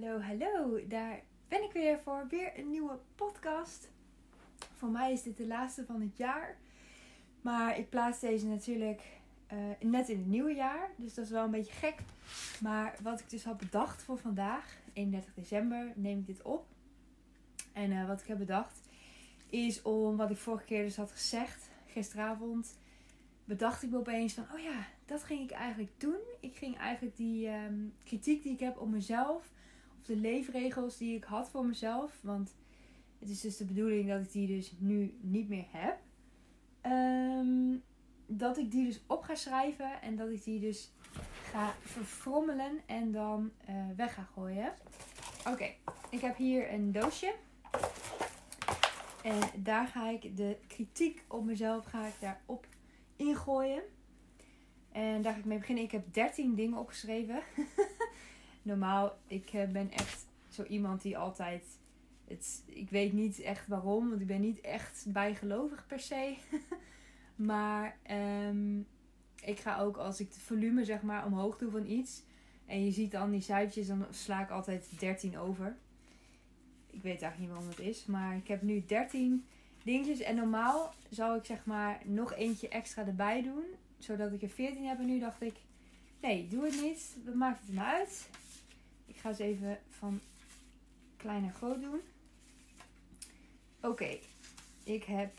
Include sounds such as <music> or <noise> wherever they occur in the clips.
Hallo, hallo. Daar ben ik weer voor weer een nieuwe podcast. Voor mij is dit de laatste van het jaar. Maar ik plaats deze natuurlijk eh, net in het nieuwe jaar. Dus dat is wel een beetje gek. Maar wat ik dus had bedacht voor vandaag, 31 december, neem ik dit op. En eh, wat ik heb bedacht is om wat ik vorige keer dus had gezegd, gisteravond, bedacht ik me opeens van, oh ja, dat ging ik eigenlijk doen. Ik ging eigenlijk die ehm, kritiek die ik heb op mezelf, de leefregels die ik had voor mezelf, want het is dus de bedoeling dat ik die dus nu niet meer heb. Ehm, dat ik die dus op ga schrijven en dat ik die dus ga verfrommelen en dan uh, weg ga gooien. Oké, ik heb hier een doosje. En daar ga ik de kritiek op mezelf ga ik daarop ingooien. En daar ga ik mee beginnen. Ik heb 13 dingen opgeschreven. <laughs> Normaal, ik eh, ben echt zo iemand die altijd. Het, ik weet niet echt waarom, want ik ben niet echt bijgelovig per se. <laughs> maar um, ik ga ook als ik het volume zeg maar omhoog doe van iets. En je ziet dan die cijfertjes, dan sla ik altijd 13 over. Ik weet eigenlijk niet waarom het is. Maar ik heb nu 13 dingetjes. En normaal zou ik zeg maar nog eentje extra erbij doen. Zodat ik er 14 heb. En nu dacht ik, nee, doe het niet. Wat maakt het nou uit? Ik ga ze even van klein naar groot doen. Oké, ik heb...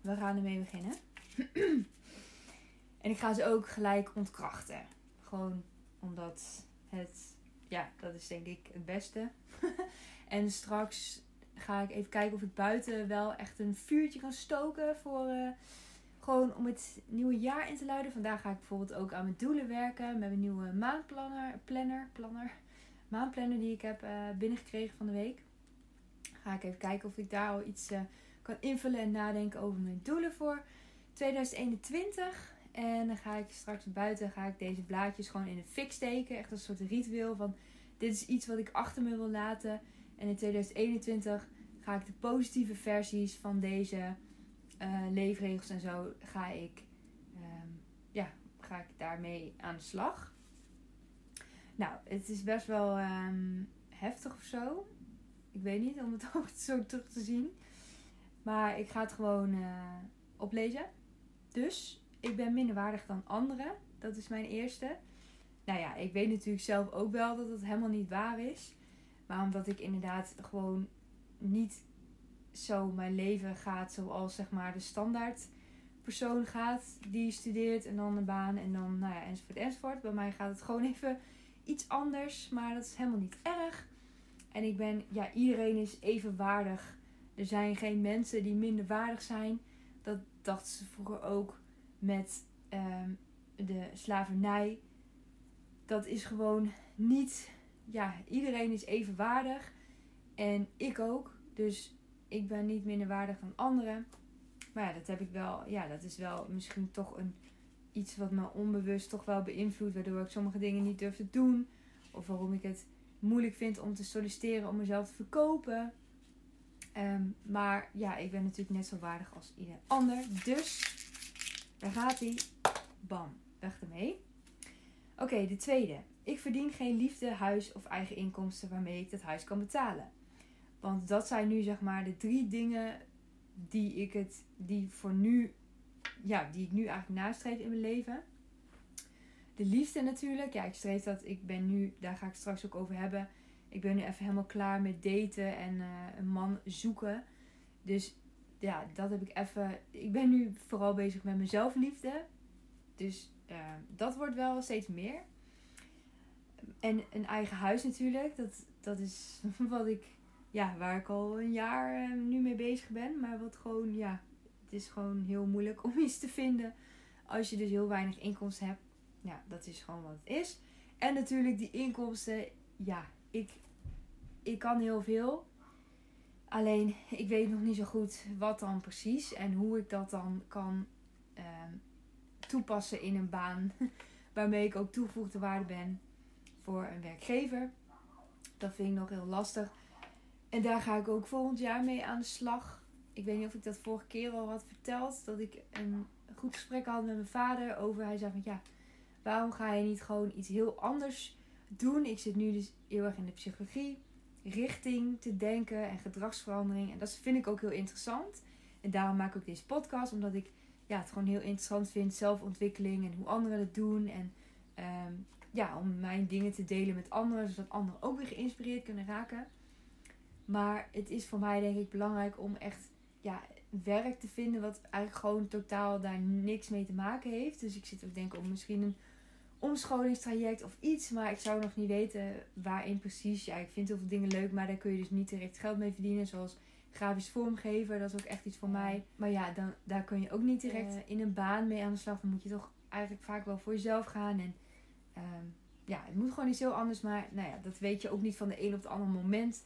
We gaan ermee beginnen. en ik ga ze ook gelijk ontkrachten. Gewoon omdat het... Ja, dat is denk ik het beste. <laughs> en straks ga ik even kijken of ik buiten wel echt een vuurtje kan stoken voor uh, gewoon om het nieuwe jaar in te luiden. Vandaag ga ik bijvoorbeeld ook aan mijn doelen werken met mijn nieuwe maandplanner, planner, planner, maandplanner die ik heb uh, binnengekregen van de week. Ga ik even kijken of ik daar al iets uh, kan invullen en nadenken over mijn doelen voor 2021. En dan ga ik straks buiten ga ik deze blaadjes gewoon in de fik steken. Echt een soort ritueel van dit is iets wat ik achter me wil laten. En in 2021 ga ik de positieve versies van deze uh, leefregels en zo ga ik, um, ja, ga ik daarmee aan de slag. Nou, het is best wel um, heftig of zo. Ik weet niet om het <laughs> ook zo terug te zien. Maar ik ga het gewoon uh, oplezen. Dus ik ben minder waardig dan anderen. Dat is mijn eerste. Nou ja, ik weet natuurlijk zelf ook wel dat het helemaal niet waar is. Maar omdat ik inderdaad gewoon niet zo mijn leven gaat zoals zeg maar de standaard persoon gaat die studeert en dan een baan en dan nou ja enzovoort enzovoort. Bij mij gaat het gewoon even iets anders, maar dat is helemaal niet erg. En ik ben, ja, iedereen is even waardig. Er zijn geen mensen die minder waardig zijn. Dat dachten ze vroeger ook met um, de slavernij. Dat is gewoon niet ja, iedereen is even waardig. En ik ook. Dus ik ben niet minder waardig dan anderen. Maar ja, dat heb ik wel. Ja, dat is wel misschien toch een, iets wat me onbewust toch wel beïnvloedt. Waardoor ik sommige dingen niet durf te doen. Of waarom ik het moeilijk vind om te solliciteren om mezelf te verkopen. Um, maar ja, ik ben natuurlijk net zo waardig als ieder ander. Dus daar gaat hij. Bam, weg ermee. Oké, de tweede. Ik verdien geen liefde, huis of eigen inkomsten waarmee ik dat huis kan betalen. Want dat zijn nu zeg maar de drie dingen die ik het, die voor nu, ja, die ik nu eigenlijk nastreef in mijn leven. De liefde natuurlijk. Ja, ik streef dat. Ik ben nu, daar ga ik straks ook over hebben. Ik ben nu even helemaal klaar met daten en uh, een man zoeken. Dus ja, dat heb ik even. Ik ben nu vooral bezig met mezelf liefde. Dus uh, dat wordt wel steeds meer. En een eigen huis natuurlijk. Dat, dat is <laughs> wat ik, ja, waar ik al een jaar uh, nu mee bezig ben. Maar wat gewoon, ja, het is gewoon heel moeilijk <laughs> om iets te vinden. Als je dus heel weinig inkomsten hebt. Ja, dat is gewoon wat het is. En natuurlijk die inkomsten. Ja, ik, ik kan heel veel. Alleen, ik weet nog niet zo goed wat dan precies. En hoe ik dat dan kan uh, toepassen in een baan. <laughs> Waarmee ik ook toegevoegde waarde ben voor een werkgever. Dat vind ik nog heel lastig. En daar ga ik ook volgend jaar mee aan de slag. Ik weet niet of ik dat vorige keer al had verteld. Dat ik een goed gesprek had met mijn vader over. Hij zei van ja, waarom ga je niet gewoon iets heel anders doen. Ik zit nu dus heel erg in de psychologie, richting te denken en gedragsverandering. En dat vind ik ook heel interessant. En daarom maak ik ook deze podcast, omdat ik ja, het gewoon heel interessant vind, zelfontwikkeling en hoe anderen het doen. En ehm, ja, om mijn dingen te delen met anderen, zodat anderen ook weer geïnspireerd kunnen raken. Maar het is voor mij denk ik belangrijk om echt ja, werk te vinden wat eigenlijk gewoon totaal daar niks mee te maken heeft. Dus ik zit ook denken om misschien een omscholingstraject of iets. Maar ik zou nog niet weten waarin precies. Ja, ik vind heel veel dingen leuk, maar daar kun je dus niet direct geld mee verdienen. Zoals grafisch vormgever, dat is ook echt iets voor mij. Maar ja, dan, daar kun je ook niet direct in een baan mee aan de slag. Dan moet je toch eigenlijk vaak wel voor jezelf gaan. En ehm, ja, het moet gewoon iets heel anders. Maar nou ja, dat weet je ook niet van de een op het andere moment.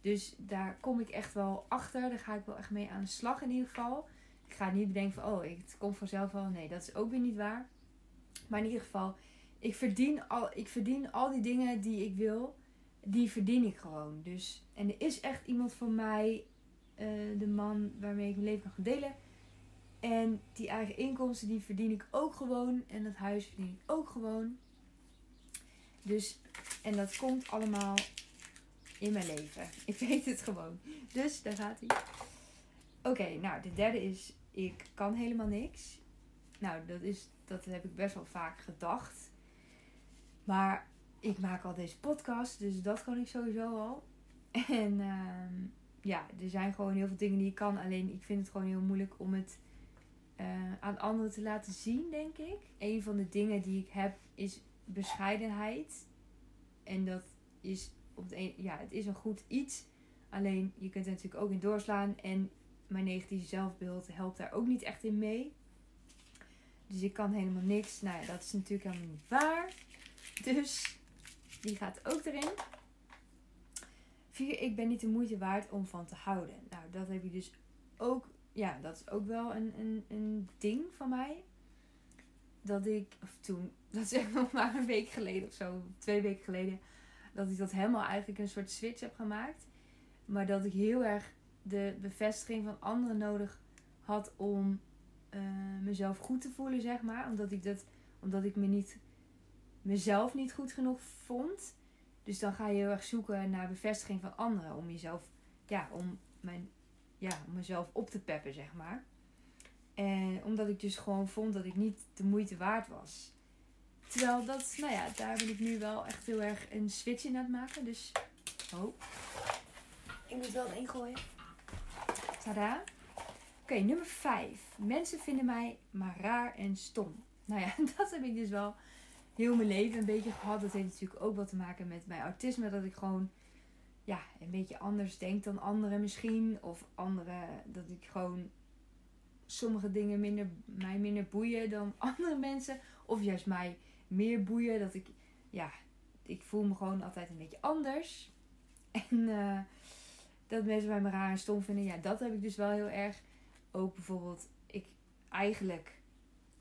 Dus daar kom ik echt wel achter. Daar ga ik wel echt mee aan de slag in ieder geval. Ik ga niet bedenken van, oh, het komt vanzelf wel. Nee, dat is ook weer niet waar. Maar in ieder geval, ik verdien al, ik verdien al die dingen die ik wil. Die verdien ik gewoon. Dus, en er is echt iemand voor mij, uh, de man waarmee ik mijn leven kan delen. En die eigen inkomsten, die verdien ik ook gewoon. En dat huis verdien ik ook gewoon. Dus, en dat komt allemaal in mijn leven. Ik weet het gewoon. Dus daar gaat hij. Oké, nou de derde is, ik kan helemaal niks. Nou, dat, is, dat heb ik best wel vaak gedacht. Maar ik maak al deze podcast, dus dat kan ik sowieso al. En uh, ja, er zijn gewoon heel veel dingen die ik kan. Alleen ik vind het gewoon heel moeilijk om het uh, aan anderen te laten zien, denk ik. Een van de dingen die ik heb is bescheidenheid. En dat is op ja, het is een goed iets. Alleen je kunt er natuurlijk ook in doorslaan. En mijn negatieve zelfbeeld helpt daar ook niet echt in mee. Dus ik kan helemaal niks. Nou ja, dat is natuurlijk helemaal niet waar. Dus die gaat ook erin. Vier, ik ben niet de moeite waard om van te houden. Nou, dat heb je dus ook. Ja, dat is ook wel een, een, een ding van mij. Dat ik, of toen, <laughs> dat is echt nog maar een week geleden of zo, twee weken geleden dat ik dat helemaal eigenlijk een soort switch heb gemaakt. Maar dat ik heel erg de bevestiging van anderen nodig had om uh, mezelf goed te voelen, zeg maar. Omdat ik, dat, omdat ik me niet, mezelf niet goed genoeg vond. Dus dan ga je heel erg zoeken naar bevestiging van anderen. Om jezelf, ja, om, mijn, ja, om mezelf op te peppen, zeg maar. En omdat ik dus gewoon vond dat ik niet de moeite waard was. Terwijl dat, nou ja, daar ben ik nu wel echt heel erg een switch in aan het maken. Dus, oh. Ik moet wel het ingooien. Tada. Oké, nummer 5. Mensen vinden mij maar raar en stom. Nou ja, <laughs> dat heb ik dus wel heel mijn leven een beetje gehad. Dat heeft natuurlijk ook wat te maken met mijn autisme. Dat ik gewoon ja, een beetje anders denk dan anderen misschien. Of anderen, dat ik gewoon sommige dingen minder, mij minder boeien dan <laughs> andere mensen. Of juist mij meer boeien. Dat ik, ja, ik voel me gewoon altijd een beetje anders. <laughs> En uh, dat mensen mij me raar en stom vinden, ja, dat heb ik dus wel heel erg. Ook bijvoorbeeld, ik eigenlijk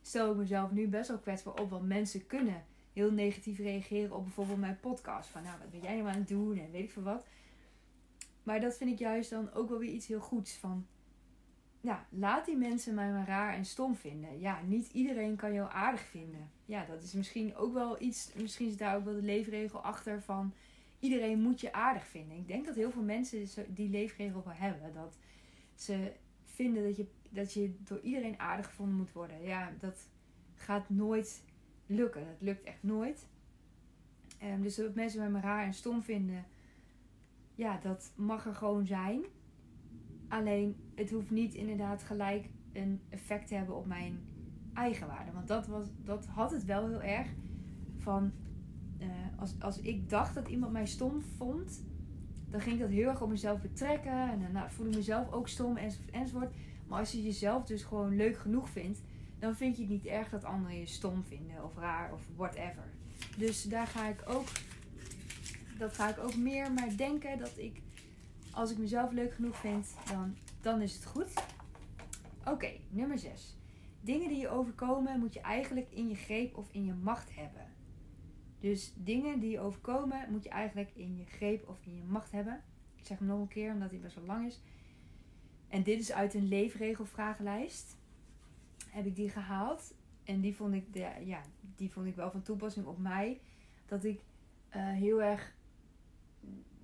stel ik mezelf nu best wel kwetsbaar op. Want mensen kunnen heel negatief reageren op bijvoorbeeld mijn podcast. Van nou, wat ben jij nou aan het doen en weet ik veel wat. Maar dat vind ik juist dan ook wel weer iets heel goeds. Van ja, laat die mensen mij maar raar en stom vinden. Ja, niet iedereen kan jou aardig vinden. Ja, dat is misschien ook wel iets. Misschien is daar ook wel de leefregel achter van. Iedereen moet je aardig vinden. Ik denk dat heel veel mensen die leefregel wel hebben. Dat ze vinden dat je, dat je door iedereen aardig gevonden moet worden. Ja, dat gaat nooit lukken. Dat lukt echt nooit. Um, dus dat mensen mij maar raar en stom vinden. Ja, dat mag er gewoon zijn. Alleen het hoeft niet inderdaad gelijk een effect te hebben op mijn eigenwaarde. Want dat, was, dat had het wel heel erg. Van uh, als, als ik dacht dat iemand mij stom vond, dan ging ik dat heel erg op mezelf betrekken. En dan nou, voelde ik mezelf ook stom enzovoort. Maar als je jezelf dus gewoon leuk genoeg vindt, dan vind je het niet erg dat anderen je stom vinden of raar of whatever. Dus daar ga ik ook, dat ga ik ook meer maar denken dat ik als ik mezelf leuk genoeg vind, dan, dan is het goed. Oké, nummer 6. Dingen die je overkomen moet je eigenlijk in je greep of in je macht hebben. Dus dingen die je overkomen moet je eigenlijk in je greep of in je macht hebben. Ik zeg hem nog een keer omdat hij best wel lang is. En dit is uit een leefregelvragenlijst. Heb ik die gehaald. En die vond ik, de, ja, die vond ik wel van toepassing op mij. Dat ik eh, heel erg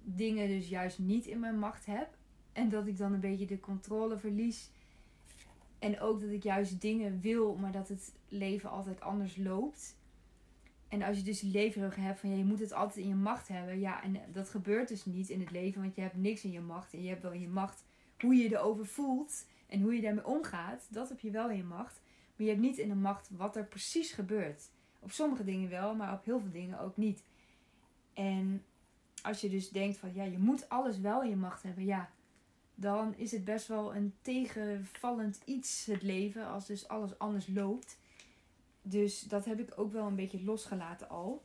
dingen dus juist niet in mijn macht heb. En dat ik dan een beetje de controle verlies. En ook dat ik juist dingen wil, maar dat het leven altijd anders loopt. En als je dus die hebt van je moet het altijd in je macht hebben. Ja, en dat gebeurt dus niet in het leven, want je hebt niks in je macht. En je hebt wel in je macht hoe je erover voelt en hoe je daarmee omgaat. Dat heb je wel in je macht. Maar je hebt niet in de macht wat er precies gebeurt. Op sommige dingen wel, maar op heel veel dingen ook niet. En als je dus denkt van ja, je moet alles wel in je macht hebben, ja, dan is het best wel een tegenvallend iets, het leven, als dus alles anders loopt. Dus dat heb ik ook wel een beetje losgelaten al.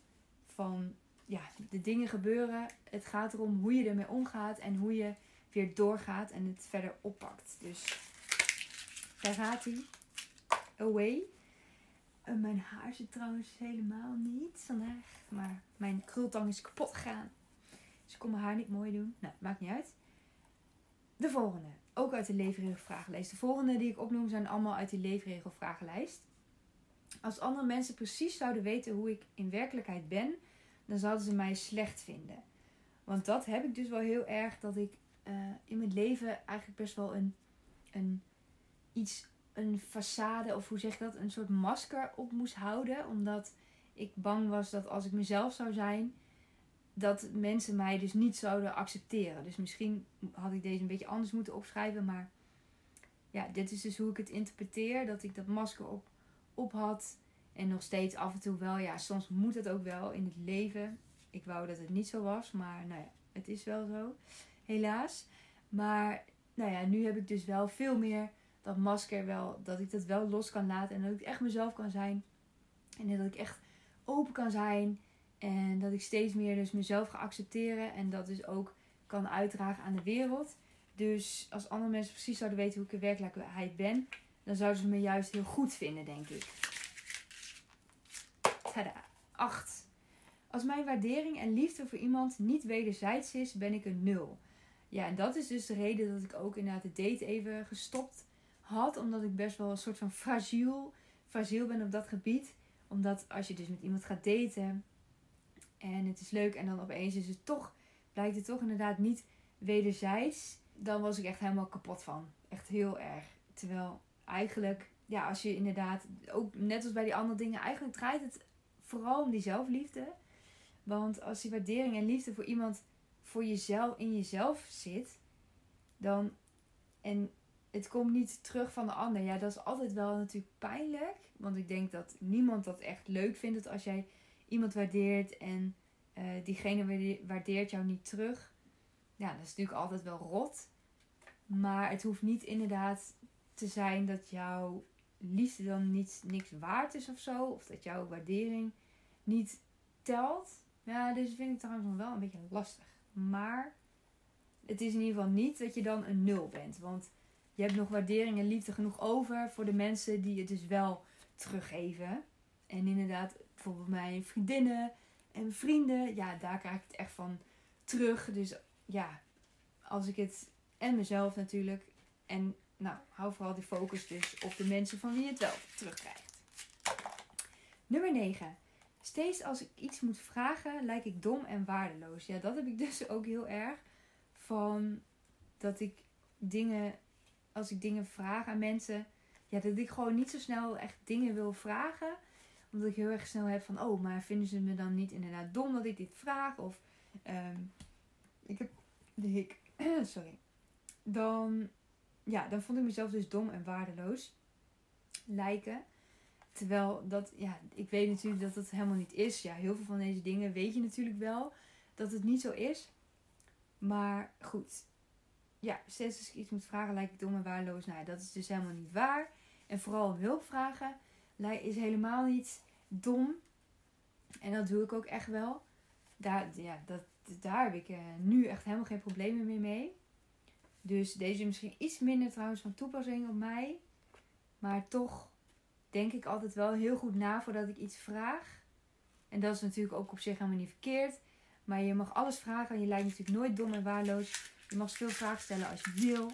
Van ja, de dingen gebeuren. Het gaat erom hoe je ermee omgaat en hoe je weer doorgaat en het verder oppakt. Dus daar gaat hij. Away. Uh, mijn haar zit trouwens helemaal niet vandaag. Maar mijn krultang is kapot gegaan. Dus ik kon mijn haar niet mooi doen. Nou, maakt niet uit. De volgende. Ook uit de leefregelvragenlijst. De volgende die ik opnoem zijn allemaal uit de leefregelvragenlijst. Als andere mensen precies zouden weten hoe ik in werkelijkheid ben, dan zouden ze mij slecht vinden. Want dat heb ik dus wel heel erg dat ik uh, in mijn leven eigenlijk best wel een, een iets, een façade of hoe zeg ik dat, een soort masker op moest houden. Omdat ik bang was dat als ik mezelf zou zijn, dat mensen mij dus niet zouden accepteren. Dus misschien had ik deze een beetje anders moeten opschrijven, maar ja, dit is dus hoe ik het interpreteer. Dat ik dat masker op, op had. En nog steeds af en toe wel. Ja, soms moet het ook wel in het leven. Ik wou dat het niet zo was, maar nou ja, het is wel zo. Helaas. Maar nou ja, nu heb ik dus wel veel meer dat masker wel. Dat ik dat wel los kan laten. En dat ik echt mezelf kan zijn. En dat ik echt open kan zijn. En dat ik steeds meer dus mezelf ga accepteren. En dat dus ook kan uitdragen aan de wereld. Dus als andere mensen precies zouden weten hoe ik in werkelijkheid ben. Dan zouden ze me juist heel goed vinden, denk ik. Tada. 8. Als mijn waardering en liefde voor iemand niet wederzijds is, ben ik een nul. Ja, en dat is dus de reden dat ik ook inderdaad de date even gestopt had. Omdat ik best wel een soort van fragiel, fragiel ben op dat gebied. Omdat als je dus met iemand gaat daten en het is leuk en dan opeens is het toch, blijkt het toch inderdaad niet wederzijds. Dan was ik echt helemaal kapot van. Echt heel erg. Terwijl eigenlijk, ja, als je inderdaad, ook net als bij die andere dingen, eigenlijk draait het vooral om die zelfliefde. Want als die waardering en liefde voor iemand voor jezelf in jezelf zit, dan en het komt niet terug van de ander. Ja, dat is altijd wel natuurlijk pijnlijk. Want ik denk dat niemand dat echt leuk vindt. Als jij iemand waardeert en uh, diegene waardeert jou niet terug. Ja, dat is natuurlijk altijd wel rot. Maar het hoeft niet inderdaad te zijn dat jouw liefde dan niet, niks waard is of zo. Of dat jouw waardering niet telt. Ja, dus vind ik trouwens nog wel een beetje lastig. Maar het is in ieder geval niet dat je dan een nul bent. Want je hebt nog waardering en liefde genoeg over voor de mensen die het dus wel teruggeven. En inderdaad, bijvoorbeeld mijn vriendinnen en vrienden, ja, daar krijg ik het echt van terug. Dus ja, als ik het, en mezelf natuurlijk. En nou, hou vooral die focus dus op de mensen van wie je het wel terugkrijgt. Nummer 9. Steeds als ik iets moet vragen, lijk ik dom en waardeloos. Ja, dat heb ik dus ook heel erg. Van dat ik dingen, als ik dingen vraag aan mensen, ja, dat ik gewoon niet zo snel echt dingen wil vragen. Omdat ik heel erg snel heb van, oh, maar vinden ze me dan niet inderdaad dom dat ik dit vraag? Of, um, ik heb de hik, <clears throat> sorry. Dan, ja, dan vond ik mezelf dus dom en waardeloos lijken. Terwijl dat, ja, ik weet natuurlijk dat het helemaal niet is. Ja, heel veel van deze dingen weet je natuurlijk wel dat het niet zo is. Maar goed, ja, steeds als ik iets moet vragen lijkt ik dom en waardeloos. Nou, dat is dus helemaal niet waar. En vooral hulp vragen is helemaal niet dom. En dat doe ik ook echt wel. Daar, ja, dat, daar heb ik uh, nu echt helemaal geen problemen meer mee. Dus deze is misschien iets minder trouwens van toepassing op mij. Maar toch denk ik altijd wel heel goed na voordat ik iets vraag. En dat is natuurlijk ook op zich helemaal niet verkeerd. Maar je mag alles vragen. Je lijkt natuurlijk nooit dom en waarloos. Je mag zoveel vragen stellen als je wil.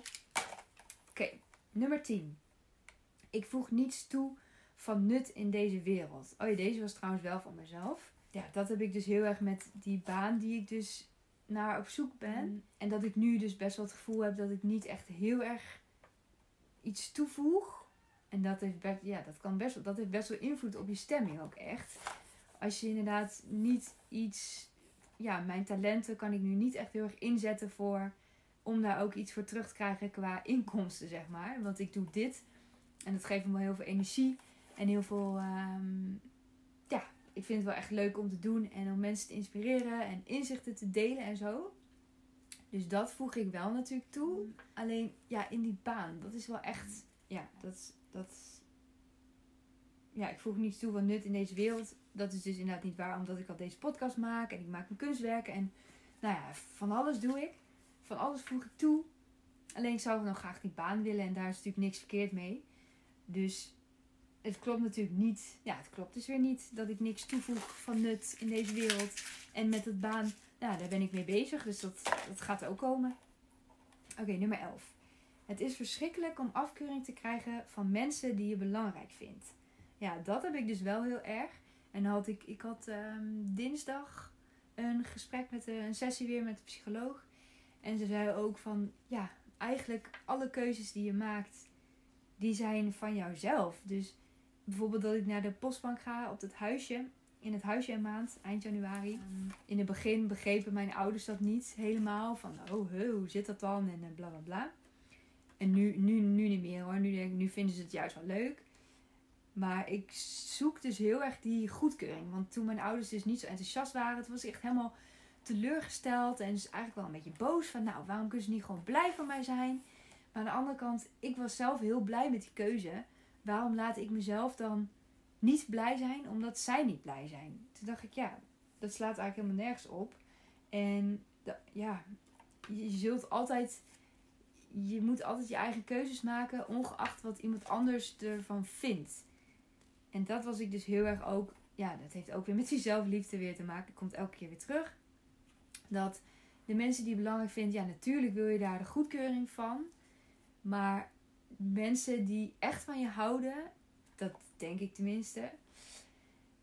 Oké, nummer 10. Ik voeg niets toe van nut in deze wereld. Oh ja, deze was trouwens wel van mezelf. ja, dat heb ik dus heel erg met die baan die ik dus naar op zoek ben. Mm. En dat ik nu dus best wel het gevoel heb dat ik niet echt heel erg iets toevoeg. En dat heeft best, ja, dat kan best wel, dat heeft best wel invloed op je stemming ook echt. Als je inderdaad niet iets, ja, mijn talenten kan ik nu niet echt heel erg inzetten voor, om daar ook iets voor terug te krijgen qua inkomsten, zeg maar. Want ik doe dit en dat geeft me wel heel veel energie en heel veel, ehm, ja, ik vind het wel echt leuk om te doen en om mensen te inspireren en inzichten te delen en zo. Dus dat voeg ik wel natuurlijk toe. Alleen, ja, in die baan, dat is wel echt, ja, dat, dat, ja, ik voeg niets toe van nut in deze wereld. Dat is dus inderdaad niet waar, omdat ik al deze podcast maak en ik maak mijn kunstwerken en, nou ja, van alles doe ik. Van alles voeg ik toe. Alleen zou ik nog graag die baan willen en daar is natuurlijk niks verkeerd mee. Dus het klopt natuurlijk niet. Ja, het klopt dus weer niet dat ik niks toevoeg van nut in deze wereld. En met het baan, ja, daar ben ik mee bezig. Dus dat, gaat ook komen. Oké, nummer 11. Het is verschrikkelijk om afkeuring te krijgen van mensen die je belangrijk vindt. Ja, dat heb ik dus wel heel erg. En had ik, ik had ehm, dinsdag een gesprek met de, een sessie weer met de psycholoog. En ze zei ook van, ja, eigenlijk alle keuzes die je maakt, die zijn van jouzelf. Dus bijvoorbeeld dat ik naar de postbank ga op het huisje. In het huisje een maand, eind januari. In het begin begrepen mijn ouders dat niet helemaal. Van, oh, he, hoe zit dat dan? En eh, bla bla bla. En nu, nu, nu niet meer hoor. Nu, denk ik, nu vinden ze het juist wel leuk. Maar ik zoek dus heel erg die goedkeuring. Want toen mijn ouders dus niet zo enthousiast waren, het was echt helemaal teleurgesteld. En dus eigenlijk wel een beetje boos van, nou, waarom kunnen ze niet gewoon blij van mij zijn? Maar aan de andere kant, ik was zelf heel blij met die keuze. Waarom laat ik mezelf dan niet blij zijn omdat zij niet blij zijn? Toen dacht ik, ja, dat slaat eigenlijk helemaal nergens op. En ja, je zult altijd, je moet altijd je eigen keuzes maken, ongeacht wat iemand anders ervan vindt. En dat was ik dus heel erg ook, ja, dat heeft ook weer met die zelfliefde weer te maken. Komt elke keer weer terug. Dat de mensen die belangrijk vindt, ja, natuurlijk wil je daar de goedkeuring van. Maar mensen die echt van je houden, dat denk ik tenminste,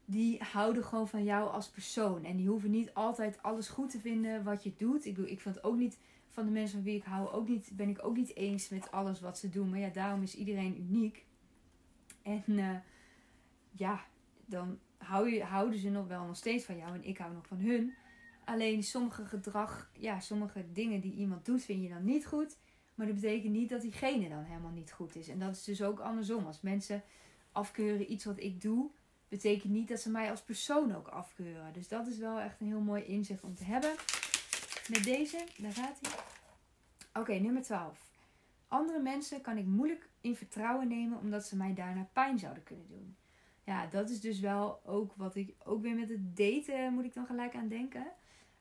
die houden gewoon van jou als persoon. En die hoeven niet altijd alles goed te vinden wat je doet. Ik, ik vind ook niet van de mensen van wie ik hou, ook niet, ben ik ook niet eens met alles wat ze doen. Maar ja, daarom is iedereen uniek. En eh, ja, dan hou je, houden ze nog wel nog steeds van jou en ik hou nog van hun. Alleen sommige gedrag, ja, sommige dingen die iemand doet, vind je dan niet goed. Maar dat betekent niet dat diegene dan helemaal niet goed is. En dat is dus ook andersom. Als mensen afkeuren iets wat ik doe, betekent niet dat ze mij als persoon ook afkeuren. Dus dat is wel echt een heel mooi inzicht om te hebben. Met deze, daar gaat hij. Oké, nummer 12. Andere mensen kan ik moeilijk in vertrouwen nemen omdat ze mij daarna pijn zouden kunnen doen. Ja, dat is dus wel ook wat ik ook weer met het daten moet ik dan gelijk aan denken.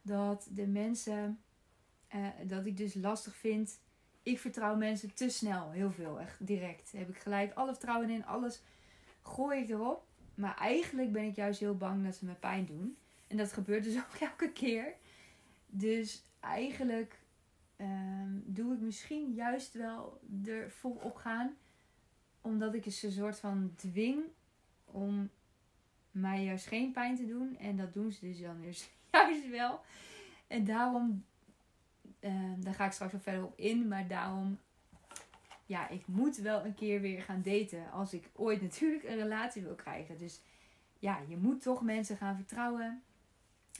Dat de mensen, eh, dat ik dus lastig vind. Ik vertrouw mensen te snel, heel veel, echt direct. Heb ik gelijk alle vertrouwen in, alles gooi ik erop. Maar eigenlijk ben ik juist heel bang dat ze me pijn doen. En dat gebeurt dus <laughs> ook elke keer. Dus eigenlijk ehm, doe ik misschien juist wel er volop gaan. Omdat ik ze een soort van dwing om mij juist geen pijn te doen. En dat doen ze dus dan dus <laughs> juist wel. En daarom, ehm, daar ga ik straks wel verder op in. Maar daarom, ja, ik moet wel een keer weer gaan daten. Als ik ooit <laughs> natuurlijk een relatie wil krijgen. Dus ja, je moet toch mensen gaan vertrouwen.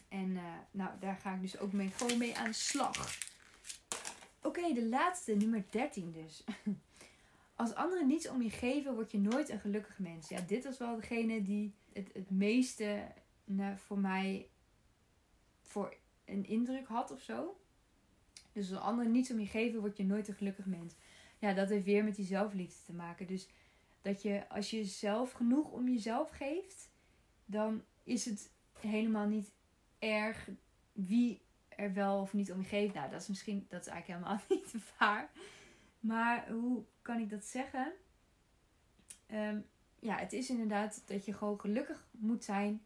En eh, nou, daar ga ik dus ook mee, gewoon mee aan de slag. Oké, de laatste, nummer 13 dus. <laughs> Als anderen niets om je geven, word je nooit een gelukkig mens. Ja, dit was wel degene die het, het meeste nou, voor mij voor een indruk had of zo. Dus als anderen niets om je geven, word je nooit een gelukkig mens. Ja, dat heeft weer met die zelfliefde te maken. Dus dat je, als je zelf genoeg om jezelf geeft, dan is het helemaal niet erg wie er wel of niet om je geeft. Nou, dat is misschien, dat is eigenlijk helemaal <laughs> niet waar. Maar hoe kan ik dat zeggen? Ehm, ja, het is inderdaad dat je gewoon gelukkig moet zijn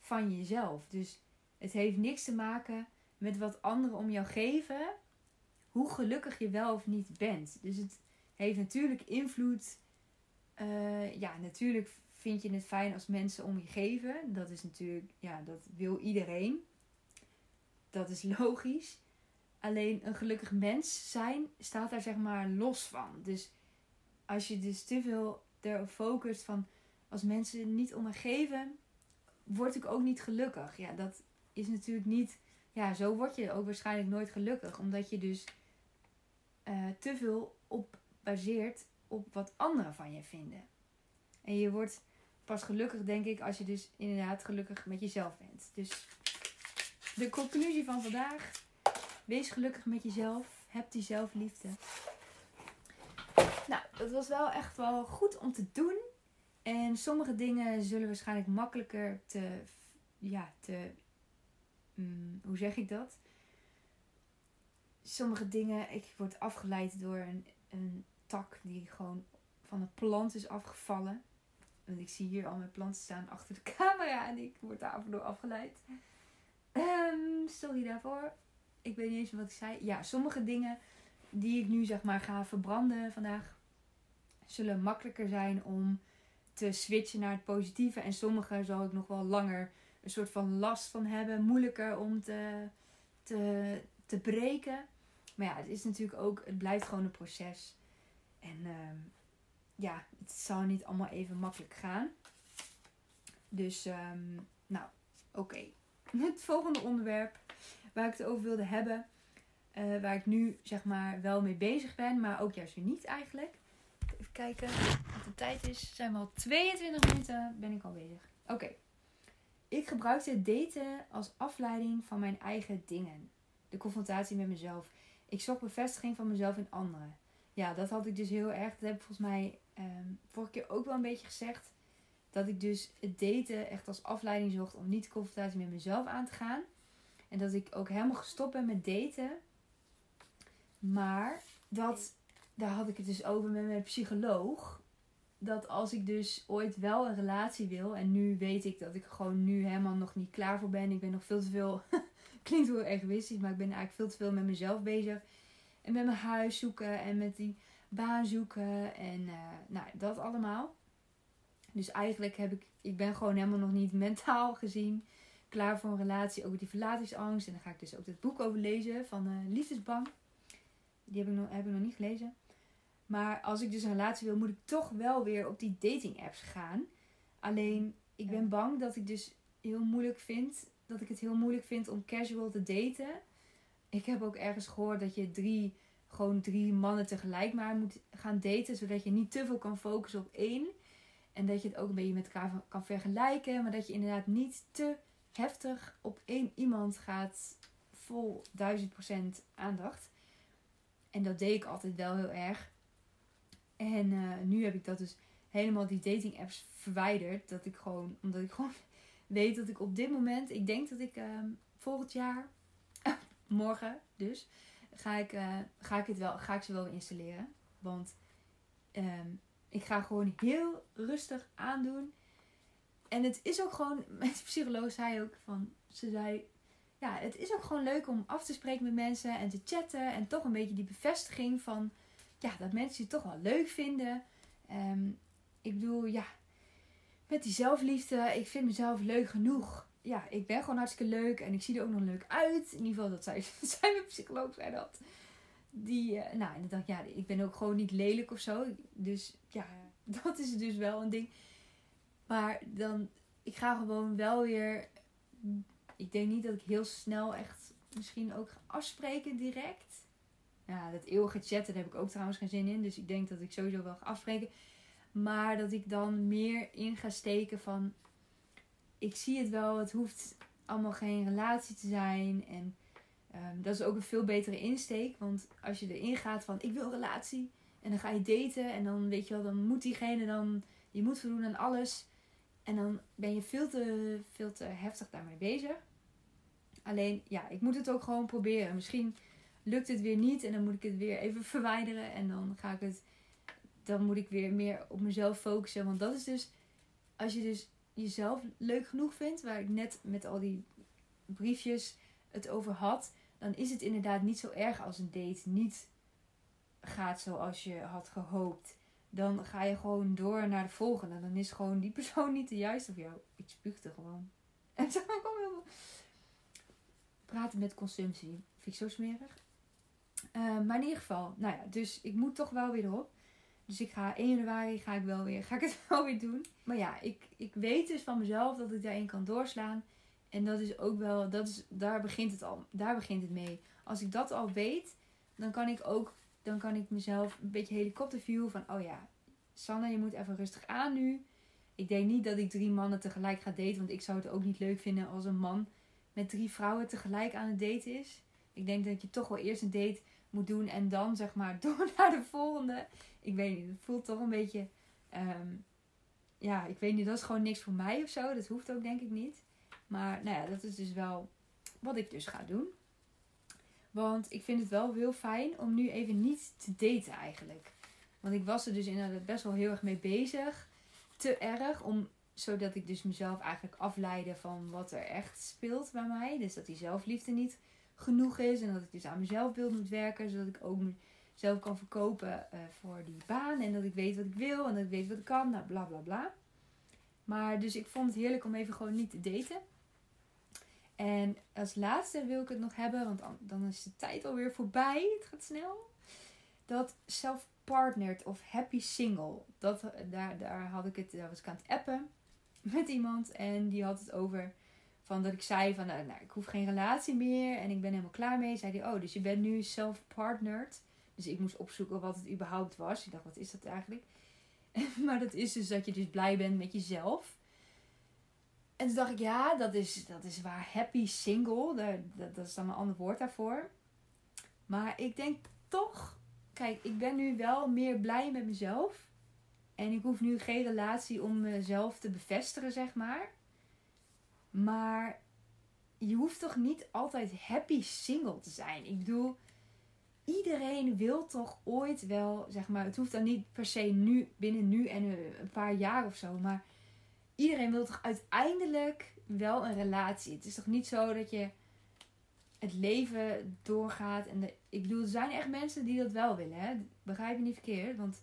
van jezelf. Dus het heeft niks te maken met wat anderen om jou geven, hoe gelukkig je wel of niet bent. Dus het heeft natuurlijk invloed. eh, ja, natuurlijk vind je het fijn als mensen om je geven. Dat is natuurlijk, ja, dat wil iedereen. Dat is logisch. Alleen een gelukkig mens zijn staat daar zeg maar los van. Dus als je dus te veel erop focust van als mensen niet om me geven, word ik ook niet gelukkig. Ja, dat is natuurlijk niet. Ja, zo word je ook waarschijnlijk nooit gelukkig. Omdat je dus uh, te veel op baseert op wat anderen van je vinden. En je wordt pas gelukkig, denk ik, als je dus inderdaad gelukkig met jezelf bent. Dus de conclusie van vandaag. Wees gelukkig met jezelf. Heb die zelfliefde. Nou, dat was wel echt wel goed om te doen. En sommige dingen zullen waarschijnlijk makkelijker te. Ja, te. Mm, hoe zeg ik dat? Sommige dingen. Ik word afgeleid door een, een tak die gewoon van een plant is afgevallen. Want ik zie hier al mijn planten staan achter de <laughs> camera en ik word daar door afgeleid. Um, sorry daarvoor. Ik weet niet eens wat ik zei. Ja, sommige dingen die ik nu zeg maar ga verbranden vandaag zullen makkelijker zijn om te switchen naar het positieve. En sommige zal ik nog wel langer een soort van last van hebben. Moeilijker om te, te, te breken. Maar ja, het is natuurlijk ook, het blijft gewoon een proces. En uh, ja, het zal niet allemaal even makkelijk gaan. Dus, um, nou, oké. <laughs> Het volgende onderwerp waar ik het over wilde hebben. Uh, waar ik nu zeg maar wel mee bezig ben, maar ook juist weer niet eigenlijk. Even kijken wat de tijd is. Zijn we al 22 minuten, ben ik al bezig. Oké. Ik gebruikte daten als afleiding van mijn eigen dingen. De confrontatie met mezelf. Ik zocht bevestiging van mezelf in anderen. Ja, dat had ik dus heel erg. Dat heb ik volgens mij um, vorige keer ook wel een beetje gezegd. Dat ik dus het daten echt als afleiding zocht om niet de confrontatie met mezelf aan te gaan. En dat ik ook helemaal gestopt ben met daten. Maar dat, daar had ik het dus over met mijn psycholoog. Dat als ik dus ooit wel een relatie wil. En nu weet ik dat ik gewoon nu helemaal nog niet klaar voor ben. Ik ben nog veel te veel. <laughs> klinkt heel egoïstisch, maar ik ben eigenlijk veel te veel met mezelf bezig. En met mijn huis zoeken en met die baan zoeken en uh, nou, dat allemaal. Dus eigenlijk heb ik, ik ben gewoon helemaal nog niet mentaal gezien klaar voor een relatie over die verlatingsangst. En dan ga ik dus ook het boek over lezen van uh, Liefdesbang. Die heb ik, nog, heb ik nog niet gelezen. Maar als ik dus een relatie wil, moet ik toch wel weer op die dating apps gaan. Alleen, ik ben bang dat ik dus heel moeilijk vind. Dat ik het heel moeilijk vind om casual te daten. Ik heb ook ergens gehoord dat je drie, gewoon drie mannen tegelijk maar moet gaan daten. Zodat je niet te veel kan focussen op één. En dat je het ook een beetje met elkaar kan vergelijken. Maar dat je inderdaad niet te heftig op één iemand gaat vol duizend procent aandacht. En dat deed ik altijd wel heel erg. En uh, nu heb ik dat dus helemaal die dating apps verwijderd. Dat ik gewoon, omdat ik gewoon <laughs> weet dat ik op dit moment, ik denk dat ik uh, volgend jaar, <laughs> morgen dus, ga ik, uh, ga ik, het wel, ga ik ze wel installeren. Want um, ik ga gewoon heel rustig aandoen. En het is ook gewoon, <laughs> mijn psycholoog zei ook van, ze zei, ja, het is ook gewoon leuk om af te spreken met mensen en te chatten. En toch een beetje die bevestiging van, ja, dat mensen je toch wel leuk vinden. Um, ik bedoel, ja, met die zelfliefde, ik vind mezelf leuk genoeg. Ja, ik ben gewoon hartstikke leuk en ik zie er ook nog leuk uit. In ieder geval, dat zei, <laughs> zei mijn psycholoog, zei dat. Die, uh, nou, en dan dacht ik, ja, ik ben ook gewoon niet lelijk of zo. Dus ja, <laughs> dat is dus wel een ding. Maar dan, ik ga gewoon wel weer. Ik denk niet dat ik heel snel echt misschien ook ga afspreken direct. Ja, dat eeuwige chatten daar heb ik ook trouwens geen zin in. Dus ik denk dat ik sowieso wel ga afspreken. Maar dat ik dan meer in ga steken van. Ik zie het wel, het hoeft allemaal geen relatie te zijn. En um, dat is ook een veel betere insteek. Want als je erin gaat van ik wil relatie. En dan ga je daten. En dan weet je wel, dan moet diegene dan. Je moet voldoen aan alles. En dan ben je veel te, veel te heftig daarmee bezig. Alleen, ja, ik moet het ook gewoon proberen. Misschien lukt het weer niet en dan moet ik het weer even <laughs> verwijderen. En dan ga ik het. Dan moet ik weer meer op mezelf focussen. Want dat is dus. Als je dus jezelf leuk genoeg vindt, waar ik net met al die briefjes het over had, dan is het inderdaad niet zo erg als een date niet gaat zoals je had gehoopt. dan ga je gewoon door naar de volgende. Dan is gewoon die <laughs> persoon niet de juiste voor jou. Ik spuugde gewoon. <laughs> En zo kwam heel Praten met consumptie. Vind ik zo smerig. Uh, maar in ieder geval, nou ja, dus ik moet toch wel weer erop. Dus ik ga 1 januari ga ik wel weer, ga ik het <laughs> wel weer doen. Maar ja, ik, ik weet dus van mezelf dat ik daarin kan doorslaan. En dat is ook wel, dat is, daar begint het al. Daar begint het mee. Als ik dat al weet, dan kan ik ook, dan kan ik mezelf een beetje helikopterview van, oh ja, Sanne, je moet even rustig aan nu. Ik denk niet dat ik drie mannen tegelijk ga daten, want ik zou het ook niet leuk vinden als een man met drie vrouwen tegelijk aan het daten is. Ik denk dat je toch wel eerst een date moet doen en dan zeg maar <laughs> door naar de volgende. Ik weet niet, het voelt toch een beetje. Ehm, ja, ik weet niet, dat is gewoon niks voor mij of zo. Dat hoeft ook denk ik niet. Maar nou ja, dat is dus wel wat ik dus ga doen. Want ik vind het wel heel fijn om nu even niet te daten eigenlijk. Want ik was er dus inderdaad best wel heel erg mee bezig. Te erg, om, zodat ik dus mezelf eigenlijk afleide van wat er echt speelt bij mij. Dus dat die zelfliefde niet genoeg is. En dat ik dus aan mezelf wil moet werken. Zodat ik ook mezelf kan verkopen uh, voor die baan. En dat ik weet wat ik wil en dat ik weet wat ik kan. Nou, bla bla bla. Maar dus ik vond het heerlijk om even gewoon niet te daten. En als laatste wil ik het nog hebben, want dan is de tijd alweer voorbij. Het gaat snel. Dat self-partnered of happy single. Dat, daar, daar had ik het, daar was ik aan het appen <laughs> met iemand. En die had het over van dat ik zei van nou, nou, ik hoef geen relatie meer en ik ben helemaal klaar mee. Zei hij, oh, dus je bent nu self-partnered. Dus ik moest opzoeken wat het überhaupt was. Ik dacht, wat is dat eigenlijk? <laughs> maar dat is dus dat je dus blij bent met jezelf. En toen dacht ik, ja, dat is, dat is waar happy single. Dat, dat is dan een ander woord daarvoor. Maar ik denk toch, kijk, ik ben nu wel meer blij met mezelf. En ik hoef nu geen relatie om mezelf te bevestigen, zeg maar. Maar je hoeft toch niet altijd happy single te zijn. Ik bedoel, iedereen wil toch ooit wel, zeg maar, het hoeft dan niet per se nu, binnen nu en een paar jaar of zo. Maar iedereen wil toch uiteindelijk wel een relatie. Het is toch niet zo dat je het leven doorgaat. En de, ik bedoel, er zijn echt mensen die dat wel willen. Hè? Begrijp je niet verkeerd. Want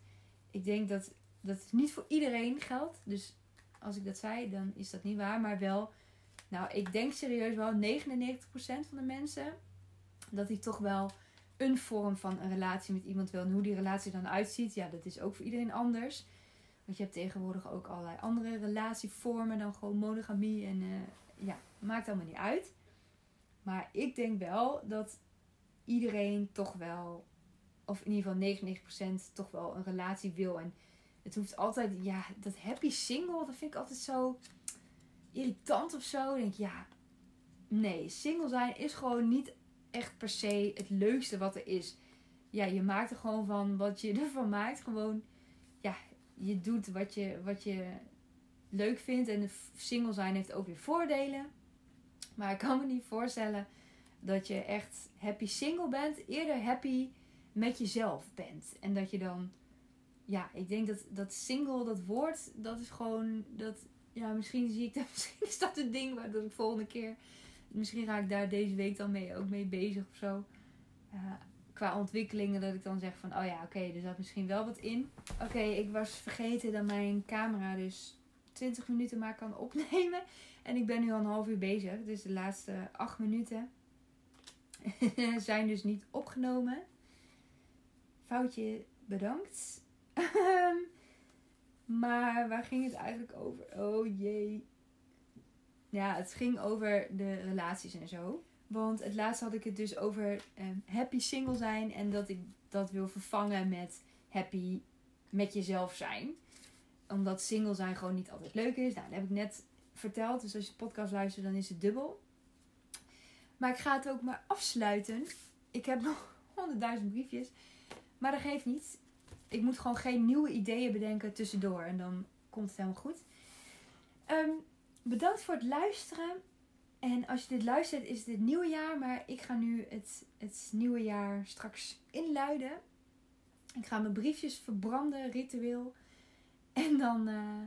ik denk dat dat niet voor iedereen geldt. Dus als ik dat zei, dan is dat niet waar. Maar wel, nou, ik denk serieus wel 99% van de mensen. Dat die toch wel een vorm van een relatie met iemand wil. En hoe die relatie dan uitziet, ja, dat is ook voor iedereen anders. Want je hebt tegenwoordig ook allerlei andere relatievormen dan gewoon monogamie. En uh, ja, maakt allemaal niet uit. Maar ik denk wel dat iedereen toch wel, of in ieder geval 99% toch wel een relatie wil. En het hoeft altijd, ja, dat happy single, dat vind ik altijd zo irritant of zo. Ik denk ja, nee, single zijn is gewoon niet echt per se het leukste wat er is. Ja, je maakt er gewoon van wat je <laughs> ervan maakt. Gewoon, ja, je doet wat je, wat je leuk vindt. En single zijn heeft ook weer voordelen. Maar ik kan me niet voorstellen dat je echt happy single bent. Eerder happy met jezelf bent. En dat je dan... Ja, ik denk dat, dat single, dat woord, dat is gewoon... Dat, ja, misschien zie ik dat... <laughs> Misschien is dat het ding waar ik volgende keer... Misschien ga ik daar deze week dan mee, ook mee bezig of zo. Uh, qua ontwikkelingen dat ik dan zeg van, oh ja, oké, er zat misschien wel wat in. Oké, ik was vergeten dat mijn camera dus 20 minuten maar kan opnemen. En ik ben nu al een half uur bezig. Dus de laatste 8 minuten <laughs> zijn dus niet opgenomen. Foutje bedankt. <laughs> maar waar ging het eigenlijk over? Oh jee. Ja, het ging over de relaties en zo. Want het laatst had ik het dus over um, happy single zijn. En dat ik dat wil vervangen met happy met jezelf zijn. Omdat single zijn gewoon niet altijd leuk is. Nou, dat heb ik net verteld. Dus als je podcast luistert, dan is het dubbel. Maar ik ga het ook maar afsluiten. Ik heb nog <laughs> honderdduizend briefjes. Maar dat geeft niet. Ik moet gewoon geen nieuwe ideeën bedenken tussendoor. En dan komt het helemaal goed. Um, bedankt voor het luisteren. En als je dit luistert, is het het nieuwe jaar. Maar ik ga nu het, het nieuwe jaar straks inluiden. Ik ga mijn briefjes verbranden, ritueel. En dan, uh,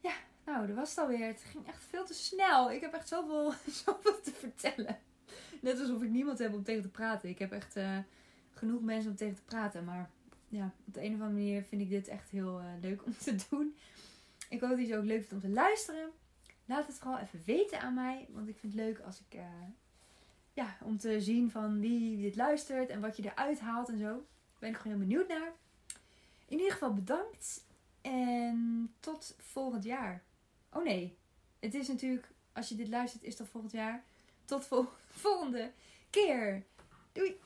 ja, nou, dat was het alweer. Het ging echt veel te snel. Ik heb echt zoveel, <laughs> zoveel te vertellen. Net alsof ik niemand heb om tegen te praten. Ik heb echt uh, genoeg mensen om tegen te praten. Maar ja, op de een of andere manier vind ik dit echt heel eh, leuk om te doen. Ik hoop dat je het ook leuk vindt om te luisteren. Laat het vooral even weten aan mij. Want ik vind het leuk als ik, eh, ja, om te zien van wie dit luistert en wat je eruit haalt en zo. Daar ben ik gewoon heel benieuwd naar. In ieder geval bedankt. En tot volgend jaar. Oh nee, het is natuurlijk, als je dit luistert, is dat volgend jaar. Tot vol <laughs> volgende keer. Doei!